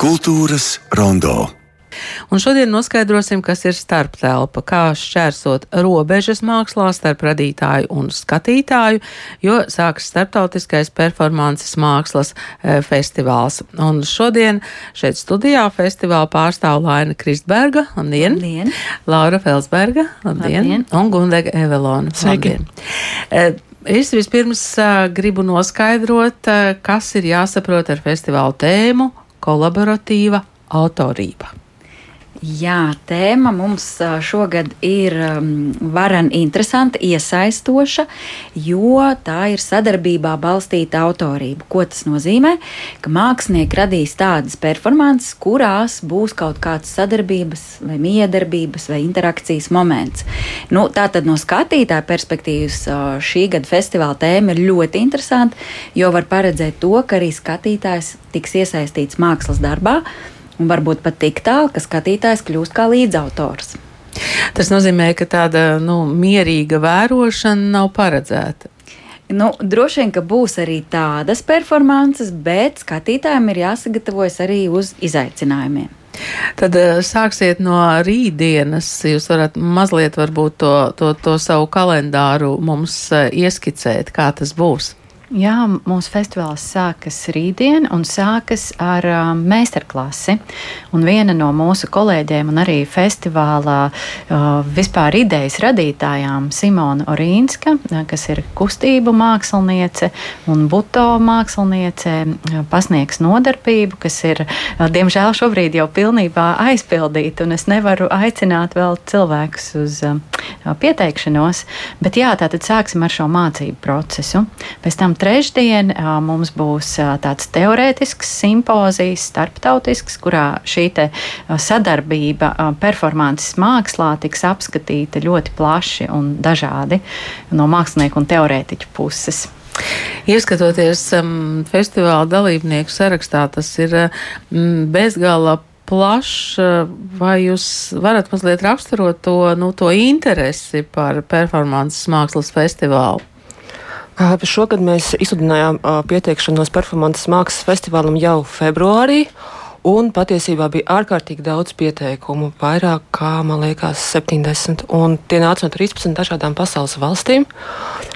Kultūras rondo. Un šodien noskaidrosim, kas ir starptelpa, kā šķērsot robežas mākslā starp radītāju un skatītāju, jo sāks starptautiskais performances mākslas e, festivāls. Un šodien šeit studijā festivāla pārstāv Laina Kristberga, labdien, Labdien. Laura Felsberga, labdien, Labdien. un Gundega Evelona. Sveiki. labdien. E, Es vispirms uh, gribu noskaidrot, kas ir jāsaprot ar festivāla tēmu - kolaboratīva autorība. Jā, tēma mums šogad ir varena, interesanta, iesaistoša, jo tā ir sadarbībā balstīta autorība. Ko tas nozīmē? Ka mākslinieki radīs tādas performances, kurās būs kaut kāds sadarbības, vai miedarbības, vai interakcijas moments. Nu, tā tad no skatītāja perspektīvas šī gada festivāla tēma ir ļoti interesanta, jo var paredzēt to, ka arī skatītājs tiks iesaistīts mākslas darbā un varbūt pat tik tālu, ka skatītājs kļūst kā līdzautors. Tas nozīmē, ka tāda nu, mierīga vērošana nav paredzēta. Nu, droši vien, ka būs arī tādas performances, bet skatītājiem ir jāsagatavojas arī uz izaicinājumiem. Tad eh, sāksiet no rītdienas. Jūs varat mazliet to, to, to savu kalendāru mums eh, ieskicēt, kā tas būs. Jā, mūsu festivāls sākas rītdien un sākas ar um, meistarklasi. Un viena no mūsu kolēģiem un arī festivālā uh, vispār idejas radītājām, Simona Orīnska, uh, kas ir kustību māksliniece un buto māksliniece, uh, pasniegs nodarbību, kas ir, uh, diemžēl, šobrīd jau pilnībā aizpildīta, un es nevaru aicināt vēl cilvēkus uz uh, pieteikšanos. Bet jā, tātad sāksim ar šo mācību procesu. Pēc tam trešdien mums būs tāds teorētisks simpozijas, starptautisks, kurā šī sadarbība performances mākslā tiks apskatīta ļoti plaši un dažādi no mākslinieku un teorētiķu puses. Ieskatoties um, festivāla dalībnieku sarakstā, tas ir um, bezgala plašs. Vai jūs varat mazliet raksturot to, nu, to interesi par performances mākslas festivālu? Šogad mēs izsludinājām pieteikšanos performances mākslas festivālam jau februārī. Un patiesībā bija ārkārtīgi daudz pieteikumu, vairāk kā, man liekas, 70. Un tie nāca no 13 dažādām pasaules valstīm.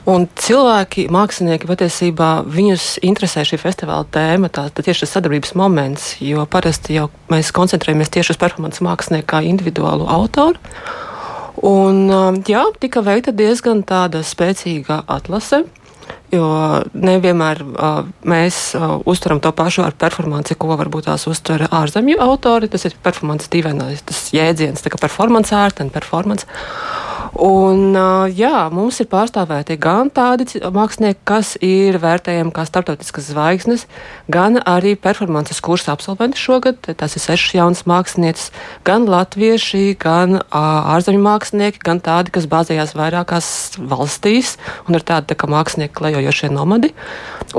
Un cilvēki, mākslinieki patiesībā viņus interesē šī festivāla tēma, tā, tā tieši tas sadarbības moments, jo parasti jau mēs koncentrējamies tieši uz performances mākslinieku kā individuālu autoru. Un, jā, tika veikta diezgan tāda spēcīga atlase. Jo nevienmēr uh, mēs uh, uztveram to pašu ar performanci, ko varbūt tās uztver ārzemju autori. Tas ir performance divainais, jēdziens, tā kā performance art un performance. Un, jā, mums ir pārstāvēti gan tādi mākslinieki, kas ir vērtējami kā starptautiskas zvaigznes, gan arī performances kursa absolventi šogad. Tas ir sešas jaunas mākslinieces, gan latvieši, gan ārzemju mākslinieki, gan tādi, kas bāzējās vairākās valstīs un ir tādi tā kā mākslinieki klejojošie nomadi.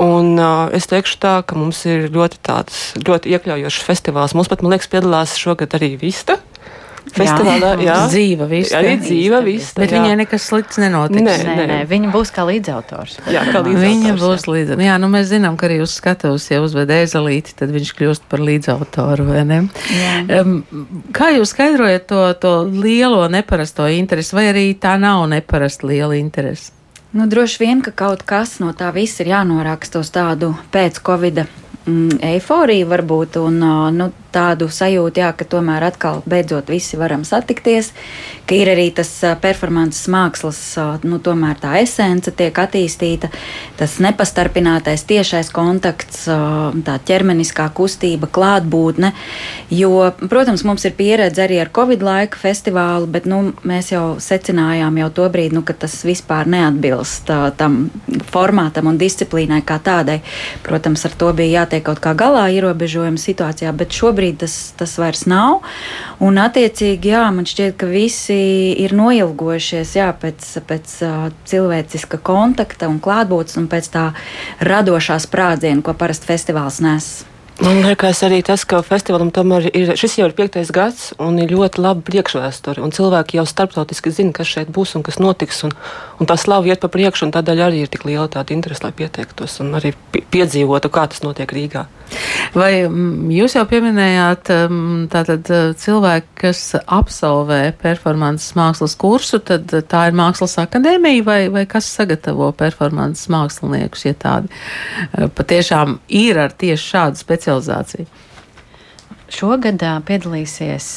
Un, es teikšu tā, ka mums ir ļoti tāds ļoti iekļaujošs festivāls. Mums pat, man liekas, piedalās šogad arī Vista. Festivālā, jā, Dzīva vista. Arī dzīva vista. Bet jā. viņai nekas slikts nenotiks. Nē, Nē, nē, viņa būs kā līdzautors. Jā, kā līdzautors, Viņa jā. būs līdz. Jā, nu mēs zinām, ka arī uz skatuves, ja uzved ezelīti, tad viņš kļūst par līdzautoru, vai ne? Um, kā jūs skaidrojat to, to lielo neparasto interesi, vai arī tā nav neparasta liela interese? Nu, droši vien, ka kaut kas no tā viss ir jānoraksta uz tādu pēc-covid mm, eiforiju, varbūt, un nu, tādu sajūtu, jā, ka tomēr atkal beidzot visi varam satikties, ka ir arī tas performances mākslas, nu, tomēr tā esence tiek attīstīta, tas nepastarpinātais tiešais kontakts, tā ķermeniskā kustība, klātbūtne, jo, protams, mums ir pieredze arī ar Covid laika festivālu, bet, nu, mēs jau secinājām jau to brīdi, nu, ka tas vispār neatbilst tam formātam un disciplīnai kā tādai. Protams, ar to bija jātiek kaut kā galā ierobežojuma situācijā, bet šobrīd tas, tas vairs nav. Un, attiecīgi, jā, man šķiet, ka visi ir noilgojušies jā, pēc, pēc cilvēciska kontakta un klātbūtnes un pēc tā radošā sprādziena, ko parasti festivāls nes. Man liekas, arī tas, ka festivālam tomēr ir šis jau ir piektais gads un ir ļoti laba priekšvēsture. Cilvēki jau starptautiski zina, kas šeit būs un kas notiks. Un, un tā slava iet pa priekšu, un tādēļ arī ir tik liela tāda interese, lai pieteiktos un arī pi- piedzīvotu, kā tas notiek Rīgā. Vai mm, jūs jau pieminējāt mm, tātad eh, cilvēki, kas absolvē performances mākslas kursu, tad tā ir mākslas akadēmija vai, vai kas sagatavo performances māksliniekus, ja tādi eh, patiešām ir ar tieši šādu specializāciju? Šogad piedalīsies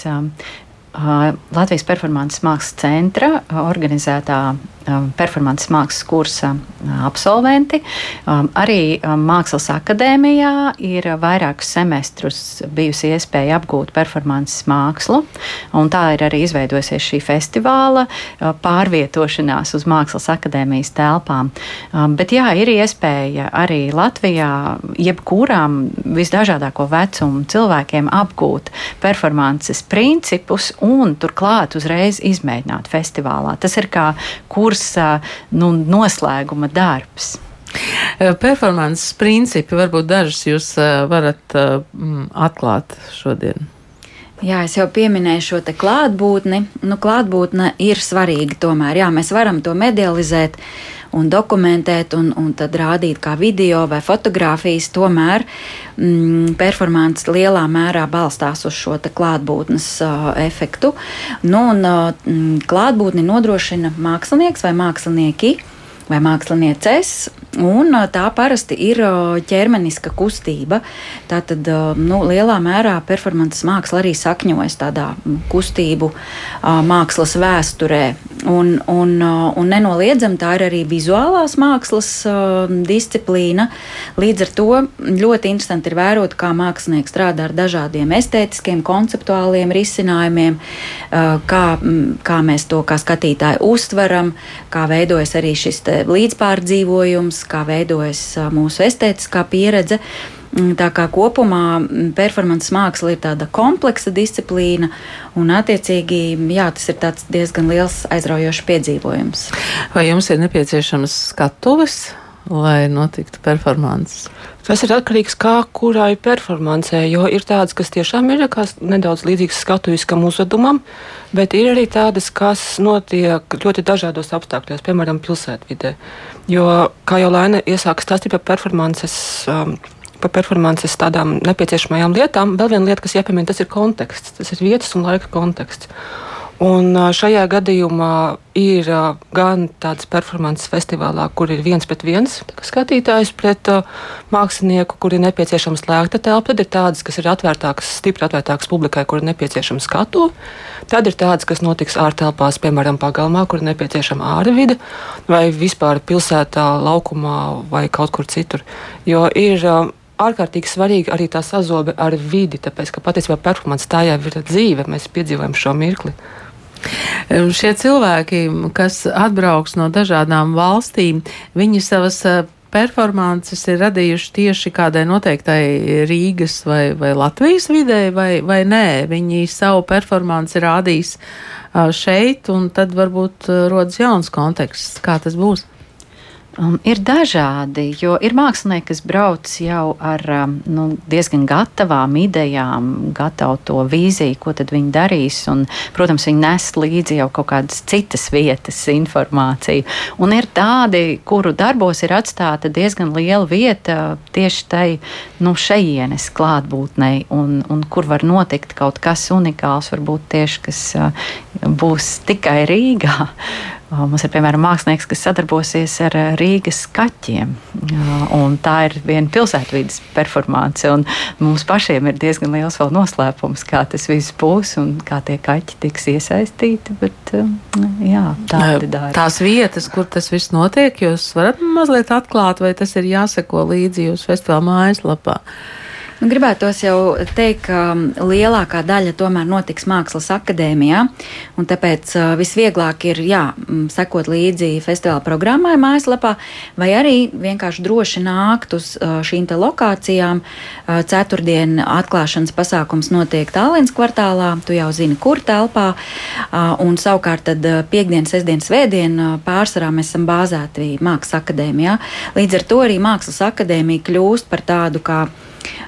Latvijas performances mākslas centra organizētā performances mākslas kursa uh, absolventi. Um, arī um, Mākslas akadēmijā ir vairākus semestrus bijusi iespēja apgūt performances mākslu, un tā ir arī izveidojusies šī festivāla uh, pārvietošanās uz Mākslas akadēmijas telpām. Bet jā, ir iespēja arī Latvijā jebkurām visdažādāko vecumu cilvēkiem apgūt performances principus un turklāt uzreiz izmēģināt festivālā. Tas ir kā kurs kursa nu, noslēguma darbs. Performances principi varbūt dažus jūs varat atklāt šodien. Jā, es jau pieminēju šo klātbūtni. Nu, klātbūtne ir svarīga tomēr. Jā, mēs varam to medializēt un dokumentēt, un, un tad rādīt kā video vai fotografijas. Tomēr mm, performance lielā mērā balstās uz šo klātbūtnes uh, efektu. Nu, un, uh, klātbūtni nodrošina mākslinieks vai mākslinieki vai mākslinieces, un tā parasti ir ķermeniska kustība. Tātad nu, lielā mērā performances māksla arī sakņojas tādā kustību mākslas vēsturē. Un, un, un nenoliedzami tā ir arī vizuālās mākslas disciplīna. Līdz ar to ļoti interesanti ir vērot, kā mākslinieks strādā ar dažādiem estētiskiem, konceptuāliem risinājumiem, kā, kā mēs to kā skatītāji uztveram, kā veidojas arī šis līdzpārdzīvojums, kā veidojas mūsu estētiskā pieredze. Mm, tā kā kopumā mm, performances māksla ir tāda kompleksa disciplīna, un attiecīgi jā, tas ir diezgan liels aizraujošs piedzīvojums. Vai jums ir nepieciešams skatuves, lai notiktu performances? Tas ir atkarīgs no tā, kurai performancē, jo ir tādas, kas tiešām ir nedaudz līdzīgas skatuviskam uzvedumam, bet ir arī tādas, kas notiek ļoti dažādos apstākļos, piemēram, pilsētvidē. Jo, kā jau Lēna iesāka stāstīt par performances. Um, par performances tādām nepieciešamajām lietām. Vēl viena lieta, kas jāpiemina, tas ir konteksts. Tas ir vietas un laika konteksts. Un šajā gadījumā ir gan tāds performances festivālā, kur ir viens pret viens skatītājs pret mākslinieku, kur ir nepieciešama slēgta telpa. Tad ir tādas, kas ir atvērtākas, stipri atvērtākas publikai, kur ir nepieciešama skatu. Tad ir tādas, kas notiks ārtelpās, piemēram, pagalmā, kur ir nepieciešama ārvide vai vispār pilsētā, laukumā vai kaut kur citur. Jo ir ārkārtīgi svarīga arī tā sazobe ar vidi, tāpēc, ka patiesībā performance tā jau ir dzīve, mēs piedzīvojam šo mirkli. Šie cilvēki, kas atbrauks no dažādām valstīm, viņi savas eh, performances ir radījuši tieši kādai noteiktai Rīgas vai, vai Latvijas vidē, vai, vai nē. Viņi savu performanci rādīs eh, šeit, un tad varbūt eh, rodas jauns konteksts, kā tas būs. Um, ir dažādi, jo ir mākslinieki, kas brauc jau ar um, nu, diezgan gatavām idejām, gatavu to vīziju, ko viņi darīs. Un, protams, viņi nes līdzi jau kaut kādas citas vietas informāciju. Un ir tādi, kuru darbos ir atstāta diezgan liela vieta tieši tai nu, šejienes klātbūtnei, un, un kur var notikt kaut kas unikāls, varbūt tieši kas uh, būs tikai Rīgā. Mums ir piemēram mākslinieks, kas sadarbosies ar Rīgas kaķiem. Tā ir viena pilsētvidas performance. Mums pašiem ir diezgan liels vēl noslēpums, kā tas viss būs un kā tie kaķi tiks iesaistīti. Bet, jā, tādi dara. Tās vietas, kur tas viss notiek, jūs varat mazliet atklāt, vai tas ir jāseko līdzi jūsu festivāla mājaslapā. Nu, gribētos jau teikt, ka um, lielākā daļa tomēr notiks Mākslas akadēmijā, un tāpēc uh, visvieglāk ir jā, mm, sekot līdzi festivāla programmai mājaslapā, vai arī vienkārši droši nākt uz uh, šīm te lokācijām. Uh, ceturtdien atklāšanas pasākums notiek Tālens kvartālā, tu jau zini, kur telpā, un savukārt tad piekdien, sestdien, svētdien pārsvarā mēs esam bāzēti Mākslas akadēmijā. Līdz ar to arī Mākslas akadēmija kļūst par tādu kā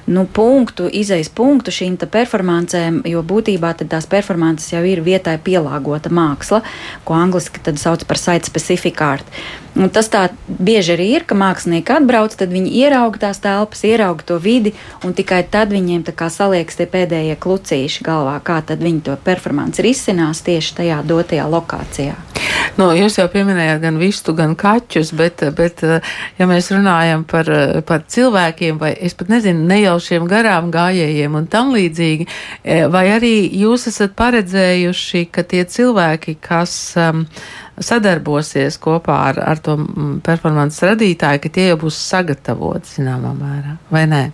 nu, punktu, izejas punktu šīm performancēm, jo būtībā tās performances jau ir vietai pielāgota māksla, ko angliski sauc par site specific art. Un tas tā bieži arī ir, ka mākslinieki atbrauc, tad viņi ierauga tās telpas, ierauga to vidi, un tikai tad viņiem saliekas tie pēdējie klucīši galvā, kā viņi to performanci risinās tieši tajā dotajā lokācijā. Nu, jūs jau pieminējāt gan vistu, gan kaķus, bet, bet ja mēs runājam par, par cilvēkiem, vai es pat nezinu, nejaušiem garām gājējiem un tam līdzīgi, vai arī jūs esat paredzējuši, ka tie cilvēki, kas um, sadarbosies kopā ar, ar to performances radītāju, ka tie jau būs sagatavoti zināmā mērā, vai nē?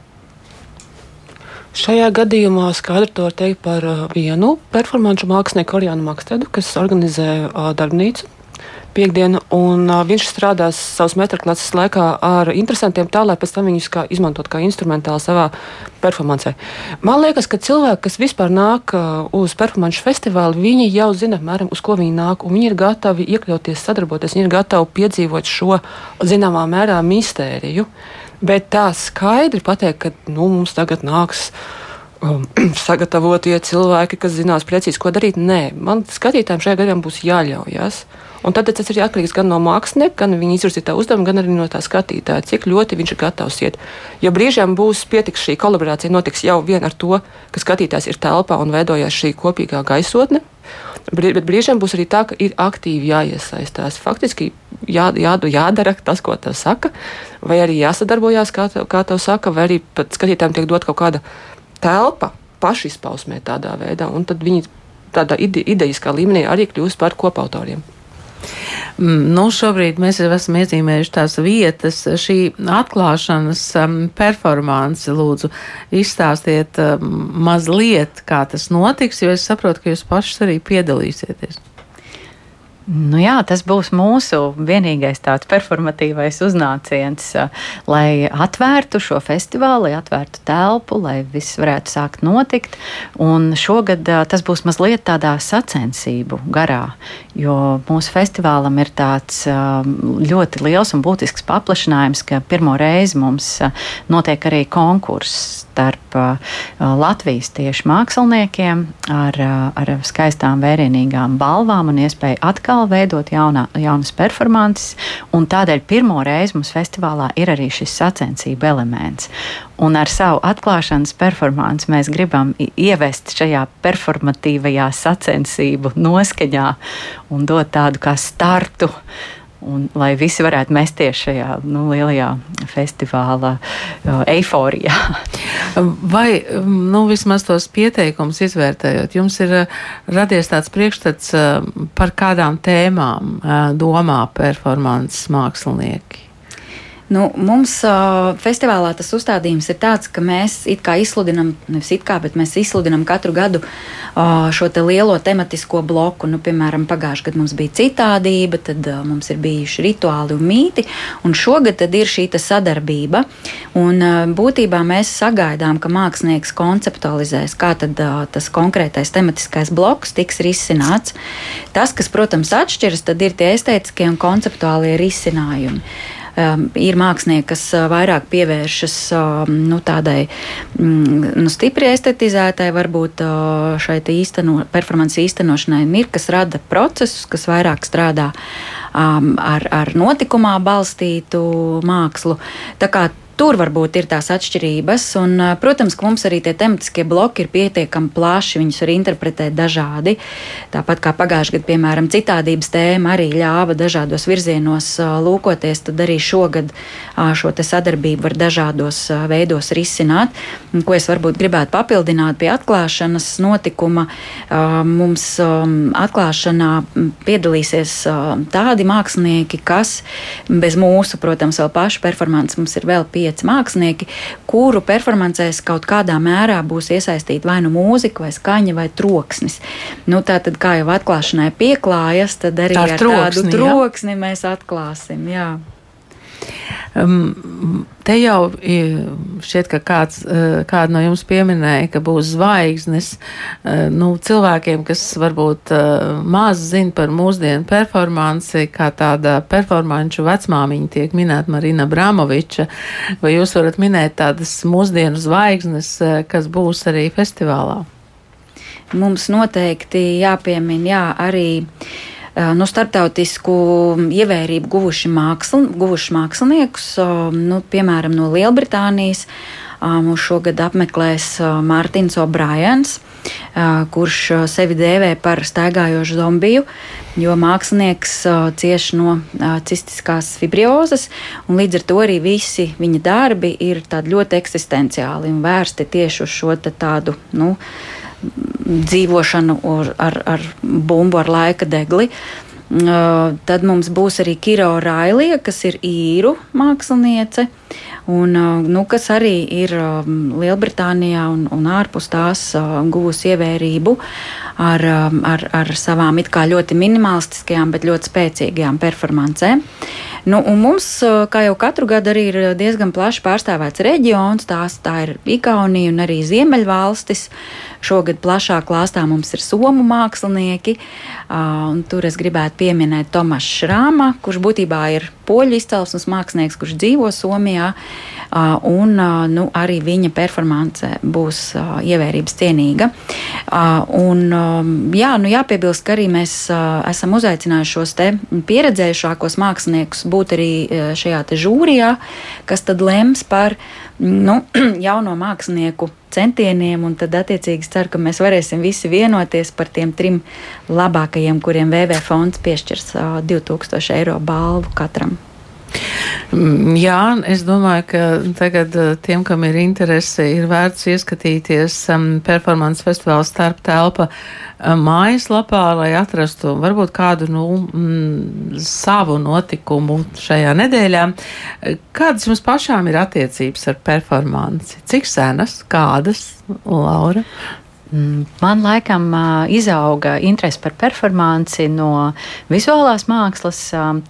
Šajā gadījumā skaidri to var teikt par vienu performanču mākslinieku, Orijānu Makstedu, kas organizē darbnīcu piekdienu, un uh, viņš strādās savas metrklases laikā ar interesantiem tā, lai pēc tam viņus kā izmantot kā instrumentāli savā performancē. Man liekas, ka cilvēki, kas vispār nāk uh, uz performanču festivālu, viņi jau zina, apmēram, uz ko viņi nāk, un viņi ir gatavi iekļauties, sadarboties, viņi ir gatavi piedzīvot šo zināmā mērā mistēriju. Bet tā skaidri pateikt, ka nu, mums tagad nāks um, sagatavotie cilvēki, kas zinās precīzi, ko darīt. Nē, man skatītājiem šajā gadījumā būs jāļaujas. Un tad tas ir atkarīgs gan no mākslinieka, gan viņa izvirzītā uzdevuma, gan arī no tā skatītāja, cik ļoti viņš ir gatavs iet. Jo brīžiem būs pietiks šī kolaborācija, notiks jau vien ar to, ka skatītājs ir telpā un veidojas šī kopīgā gaisotne. Bet brīžiem būs arī tā, ka ir aktīvi jāiesaistās. Faktiski jā, jā, jādara tas, ko te saka, vai arī jāsadarbojās, kā, te, kā tev saka, vai arī pat skatītājiem tiek dot kaut kāda telpa pašizpausmē tādā veidā, un tad viņi tādā ide, idejiskā līmenī arī kļūst par kopautoriem. Mm, nu, šobrīd mēs jau esam iezīmējuši tās vietas. Šī atklāšanas um, performance, lūdzu, izstāstiet um, mazliet, kā tas notiks, jo es saprotu, ka jūs pašas arī piedalīsieties. Nu jā, tas būs mūsu vienīgais tāds performatīvais uznāciens, lai atvērtu šo festivālu, lai atvērtu telpu, lai viss varētu sākt notikt. Un šogad tas būs mazliet tādā sacensību garā, jo mūsu festivālam ir tāds ļoti liels un būtisks paplašinājums, ka pirmo reizi mums notiek arī konkurss starp Latvijas tieši māksliniekiem ar, ar skaistām, vērienīgām balvām un iespēju atkal atkal veidot jaunā, jaunas performances. Tādēļ pirmo reizi mums festivālā ir arī šis sacensību elements. Un ar savu atklāšanas performanci mēs gribam ievest šajā performatīvajā sacensību noskaņā un dot tādu kā startu Un, lai visi varētu mesties šajā nu, lielajā festivāla eiforijā. Vai nu, vismaz tos pieteikumus izvērtējot, jums ir uh, radies tāds priekšstats, uh, par kādām tēmām uh, domā performances mākslinieki? Nu, mums uh, festivālā tas uzstādījums ir tāds, ka mēs it kā izsludinām, nevis it kā, bet mēs izsludinām katru gadu uh, šo te lielo tematisko bloku. Nu, piemēram, pagājušajā gadā mums bija citādība, tad uh, mums ir bijuši rituāli un mīti, un šogad ir šī sadarbība. Un, uh, būtībā mēs sagaidām, ka mākslinieks konceptualizēs, kā tad, uh, tas konkrētais tematiskais bloks tiks risināts. Tas, kas, protams, atšķiras, ir tie estētiskie un konceptuālie risinājumi um, ir mākslinieki, kas uh, vairāk pievēršas um, nu, tādai mm, nu, stipri estetizētai, varbūt uh, šai īsteno, performances īstenošanai, un ir kas rada procesus, kas vairāk strādā um, ar, ar notikumā balstītu mākslu. Tā kā Tur varbūt ir tās atšķirības, un, protams, ka mums arī tie tematiskie bloki ir pietiekami plaši, viņus var interpretēt dažādi. Tāpat kā pagājušajā gadā, piemēram, citādības tēma arī ļāva dažādos virzienos lūkoties, tad arī šogad šo sadarbību var dažādos veidos risināt. Ko es varbūt gribētu papildināt pie atklāšanas notikuma, mums atklāšanā piedalīsies tādi mākslinieki, kas bez mūsu, protams, vēl pašu performances mums ir vēl pieejami pieci mākslinieki, kuru performancēs kaut kādā mērā būs iesaistīta vai nu mūzika, vai skaņa, vai troksnis. Nu, tā tad, kā jau atklāšanai pieklājas, tad arī Tā ar troksni, tādu troksni jā? mēs atklāsim. Jā. Te jau šķiet, ka kāds, uh, kāda no jums pieminēja, ka būs zvaigznes uh, nu, cilvēkiem, kas varbūt uh, maz zina par mūsdienu performanci, kā tāda performanču vecmāmiņa tiek minēta Marina Bramoviča. Vai jūs varat minēt tādas mūsdienu zvaigznes, kas būs arī festivālā? Mums noteikti jāpiemina jā, arī nu, starptautisku ievērību guvuši, māksl, guvuši māksliniekus, nu, piemēram, no Lielbritānijas. Mūs šogad apmeklēs Mārtiņš O'Briens, kurš sevi dēvē par staigājošu zombiju, jo mākslinieks cieš no cistiskās fibriozes, un līdz ar to arī visi viņa darbi ir ļoti eksistenciāli un vērsti tieši uz šo tādu. Nu, dzīvošanu ar, ar, bumbu, ar laika degli. Uh, tad mums būs arī Kiro Railija, kas ir īru māksliniece, un, uh, nu, kas arī ir Lielbritānijā un, un ārpus tās uh, guvusi ievērību ar, um, ar, ar savām it kā ļoti minimalistiskajām, bet ļoti spēcīgajām performancēm. Nu, mums, kā jau katru gadu, arī ir diezgan plaši pārstāvēts reģions. Tās, tā ir Igaunija un arī Ziemeļvalstis. Šogad plašā klāstā mums ir somu mākslinieki. Uh, tur es gribētu pieminēt Tomašu Šrāma, kurš būtībā ir poļu izcelsmes mākslinieks, kurš dzīvo Somijā. Uh, un uh, nu, arī viņa performance būs uh, ievērības cienīga. Un, jā, nu, jāpiebilst, ka arī mēs esam uzaicinājuši šos pieredzējušākos māksliniekus būt arī šajā žūrijā, kas tad lems par nu, jauno mākslinieku centieniem, un tad attiecīgi ceru, ka mēs varēsim visi vienoties par tiem trim labākajiem, kuriem VV fonds piešķirs 2000 eiro balvu katram. Mm, jā, es domāju, ka tagad eh, tiem, kam ir interese, ir vērts ieskatīties um, performance festivāla starp telpa um, mājaslapā, lai atrastu varbūt kādu nu, mm, savu notikumu šajā nedēļā. Kādas jums pašām ir attiecības ar performanci? Cik senas, kādas, Laura? Mm, man laikam izauga interese par performanci no vizuālās mākslas,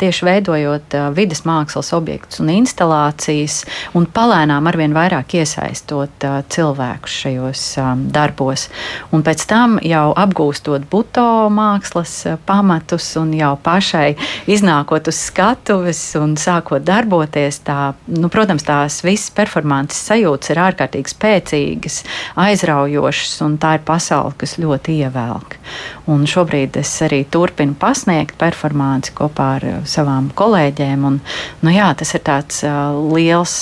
tieši veidojot vidas mākslas objektus un instalācijas, un palēnām arvien vairāk iesaistot cilvēkus šajos darbos. Un pēc tam jau apgūstot buto mākslas pamatus un jau pašai iznākot uz skatuves un sākot darboties, tā, nu, protams, tās visas performances sajūtas ir ārkārtīgi spēcīgas, aizraujošas un tā tā ir pasaule, kas ļoti ievelk. Un šobrīd es arī turpinu pasniegt performanci kopā ar uh, savām kolēģiem. Un, nu jā, tas ir tāds uh, liels,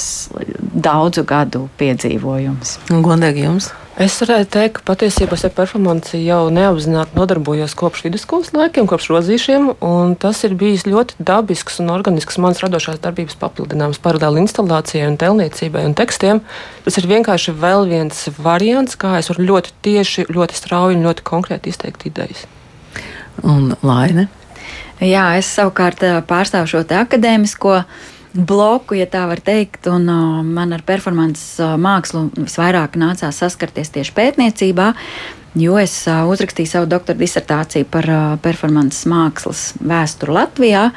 daudzu gadu piedzīvojums. Gondīgi jums! Es varētu teikt, ka patiesībā ar performanci jau neapzināti nodarbojos kopš vidusskolas laikiem, kopš rozīšiem. Tas ir bijis ļoti dabisks un organisks mans radošās darbības papildinājums paralēli instalācijai, un tēlniecībai un tekstiem. Tas ir vienkārši vēl viens variants, kā es varu ļoti tieši, ļoti strauji un ļoti konkrēti izteikt idejas. Un Laine? Jā, es savukārt pārstāvu šo akadēmisko bloku, ja tā var teikt, un uh, man ar performances uh, mākslu visvairāk nācās saskarties tieši pētniecībā. Jo es uh, uzrakstīju savu doktora disertāciju par uh, performances mākslas vēsturi Latvijā,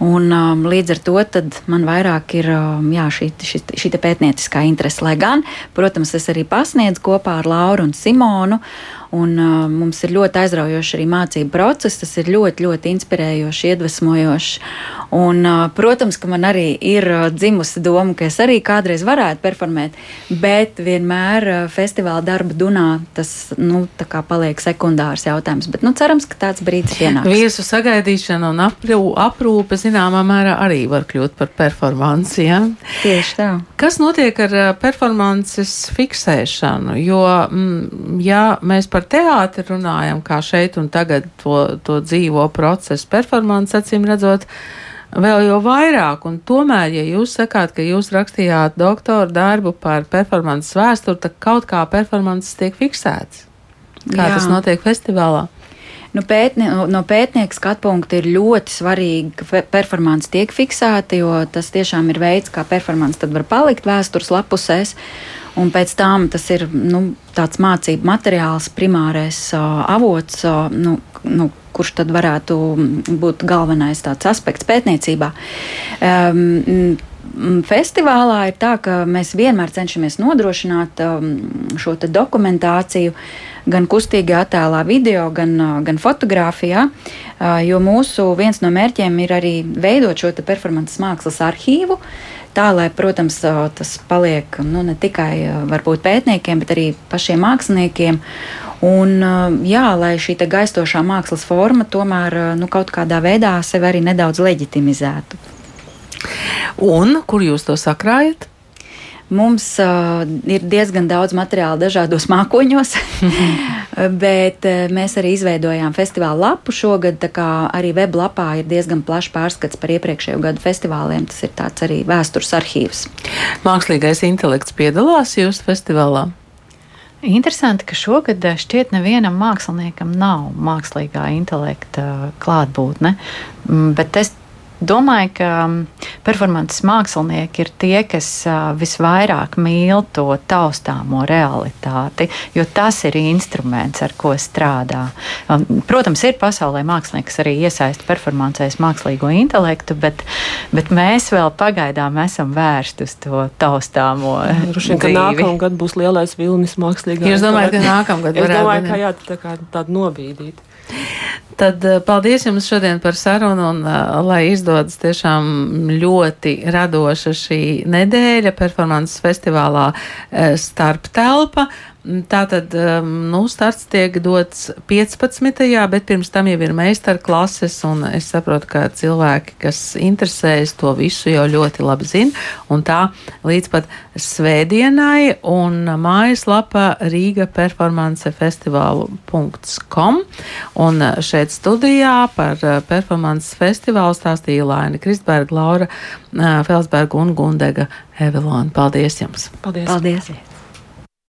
un um, līdz ar to man vairāk ir um, jā, šī, šī, šī pētnieciskā interese. Lai gan, protams, es arī pasniedzu kopā ar Lauru un Simonu, Un, uh, mums ir ļoti aizraujoši arī mācību process. Tas ir ļoti, ļoti inspirējoši, iedvesmojoši. Un, uh, protams, ka man arī ir uh, dzimusi doma, ka es arī kādreiz varētu performēt, bet vienmēr uh, festivāla darba dunā tas nu, paliek sekundārs jautājums. Bet nu, cerams, ka tāds brīdis pienāks. Viesu sagaidīšana un aprūpe zināmā mērā arī var kļūt par performanci. Ja? Tieši tā. Kas notiek ar performances fiksēšanu? Jo, mm, ja mēs par par teātri runājam, kā šeit un tagad to, to dzīvo procesu, performance acīm redzot, vēl jau vairāk. Un tomēr, ja jūs sakāt, ka jūs rakstījāt doktora darbu par performances vēsturi, tad kaut kā performances tiek fiksēts. Kā Jā. tas notiek festivālā? Nu, pētnie, no pētnieka skatu punkta ir ļoti svarīgi, ka performance tiek fiksēta, jo tas tiešām ir veids, kā performance var palikt vēstures lapusēs. Un pēc tam tas ir nu, tāds mācību materiāls, primārais uh, avots, uh, nu, nu, kurš tad varētu būt galvenais tāds aspekts pētniecībā. Um, festivālā ir tā, ka mēs vienmēr cenšamies nodrošināt um, šo dokumentāciju gan kustīgā attēlā, video, gan, uh, gan fotografijā. Uh, jo mūsu viens no mērķiem ir arī veidot šo performances mākslas arhīvu. Tā, lai, protams, uh, tas paliek nu, ne tikai varbūt, pētniekiem, bet arī pašiem māksliniekiem. Un, jā, lai šī gaistošā mākslas forma tomēr nu, kaut kādā veidā sevi arī nedaudz leģitimizētu. Un kur jūs to sakrājat? Mums uh, ir diezgan daudz materiāla dažādos mākoņos, bet uh, mēs arī izveidojām festivāla lapu šogad. Arī weblapā ir diezgan plašs pārskats par iepriekšējo gadu festivāliem. Tas ir tāds arī vēstures arhīvs. Mākslīgais intelekts piedalās jūsu festivālā? Interesanti, ka šogad šķiet nevienam māksliniekam nav mākslīgā intelekta klātbūtne, mm, bet es Domāju, ka um, performances mākslinieki ir tie, kas uh, visvairāk mīl to taustāmo realitāti, jo tas ir instruments, ar ko strādā. Um, protams, ir pasaulē mākslinieki, kas arī iesaista performancēs mākslīgo intelektu, bet, bet mēs vēl pagaidām esam vērsti uz to taustāmo. Droši vien, ka nākamgad būs lielais vilnis mākslīgā. Jūs domājat, ka nākamgad varētu? Es domāju, ka jā, tā kā tāda nobīdīt. Tad eh, paldies jums šodien par sarunu un uh, lai izdodas tiešām ļoti radoša šī nedēļa performances festivālā uh, starp telpa. Tātad um, nu, starts tiek dots 15. bet pirms tam jau ir meistarklases, un es saprotu, ka cilvēki, kas interesējas, to visu jau ļoti labi zina. Un tā līdz pat svētdienai, un mājaslapa Rīga performance festivālu.com. Un šeit studijā par uh, performances festivālu stāstīja Laina Kristberga, Laura uh, Felsberga un Gundega Evelona. Paldies jums! Paldies! Paldies.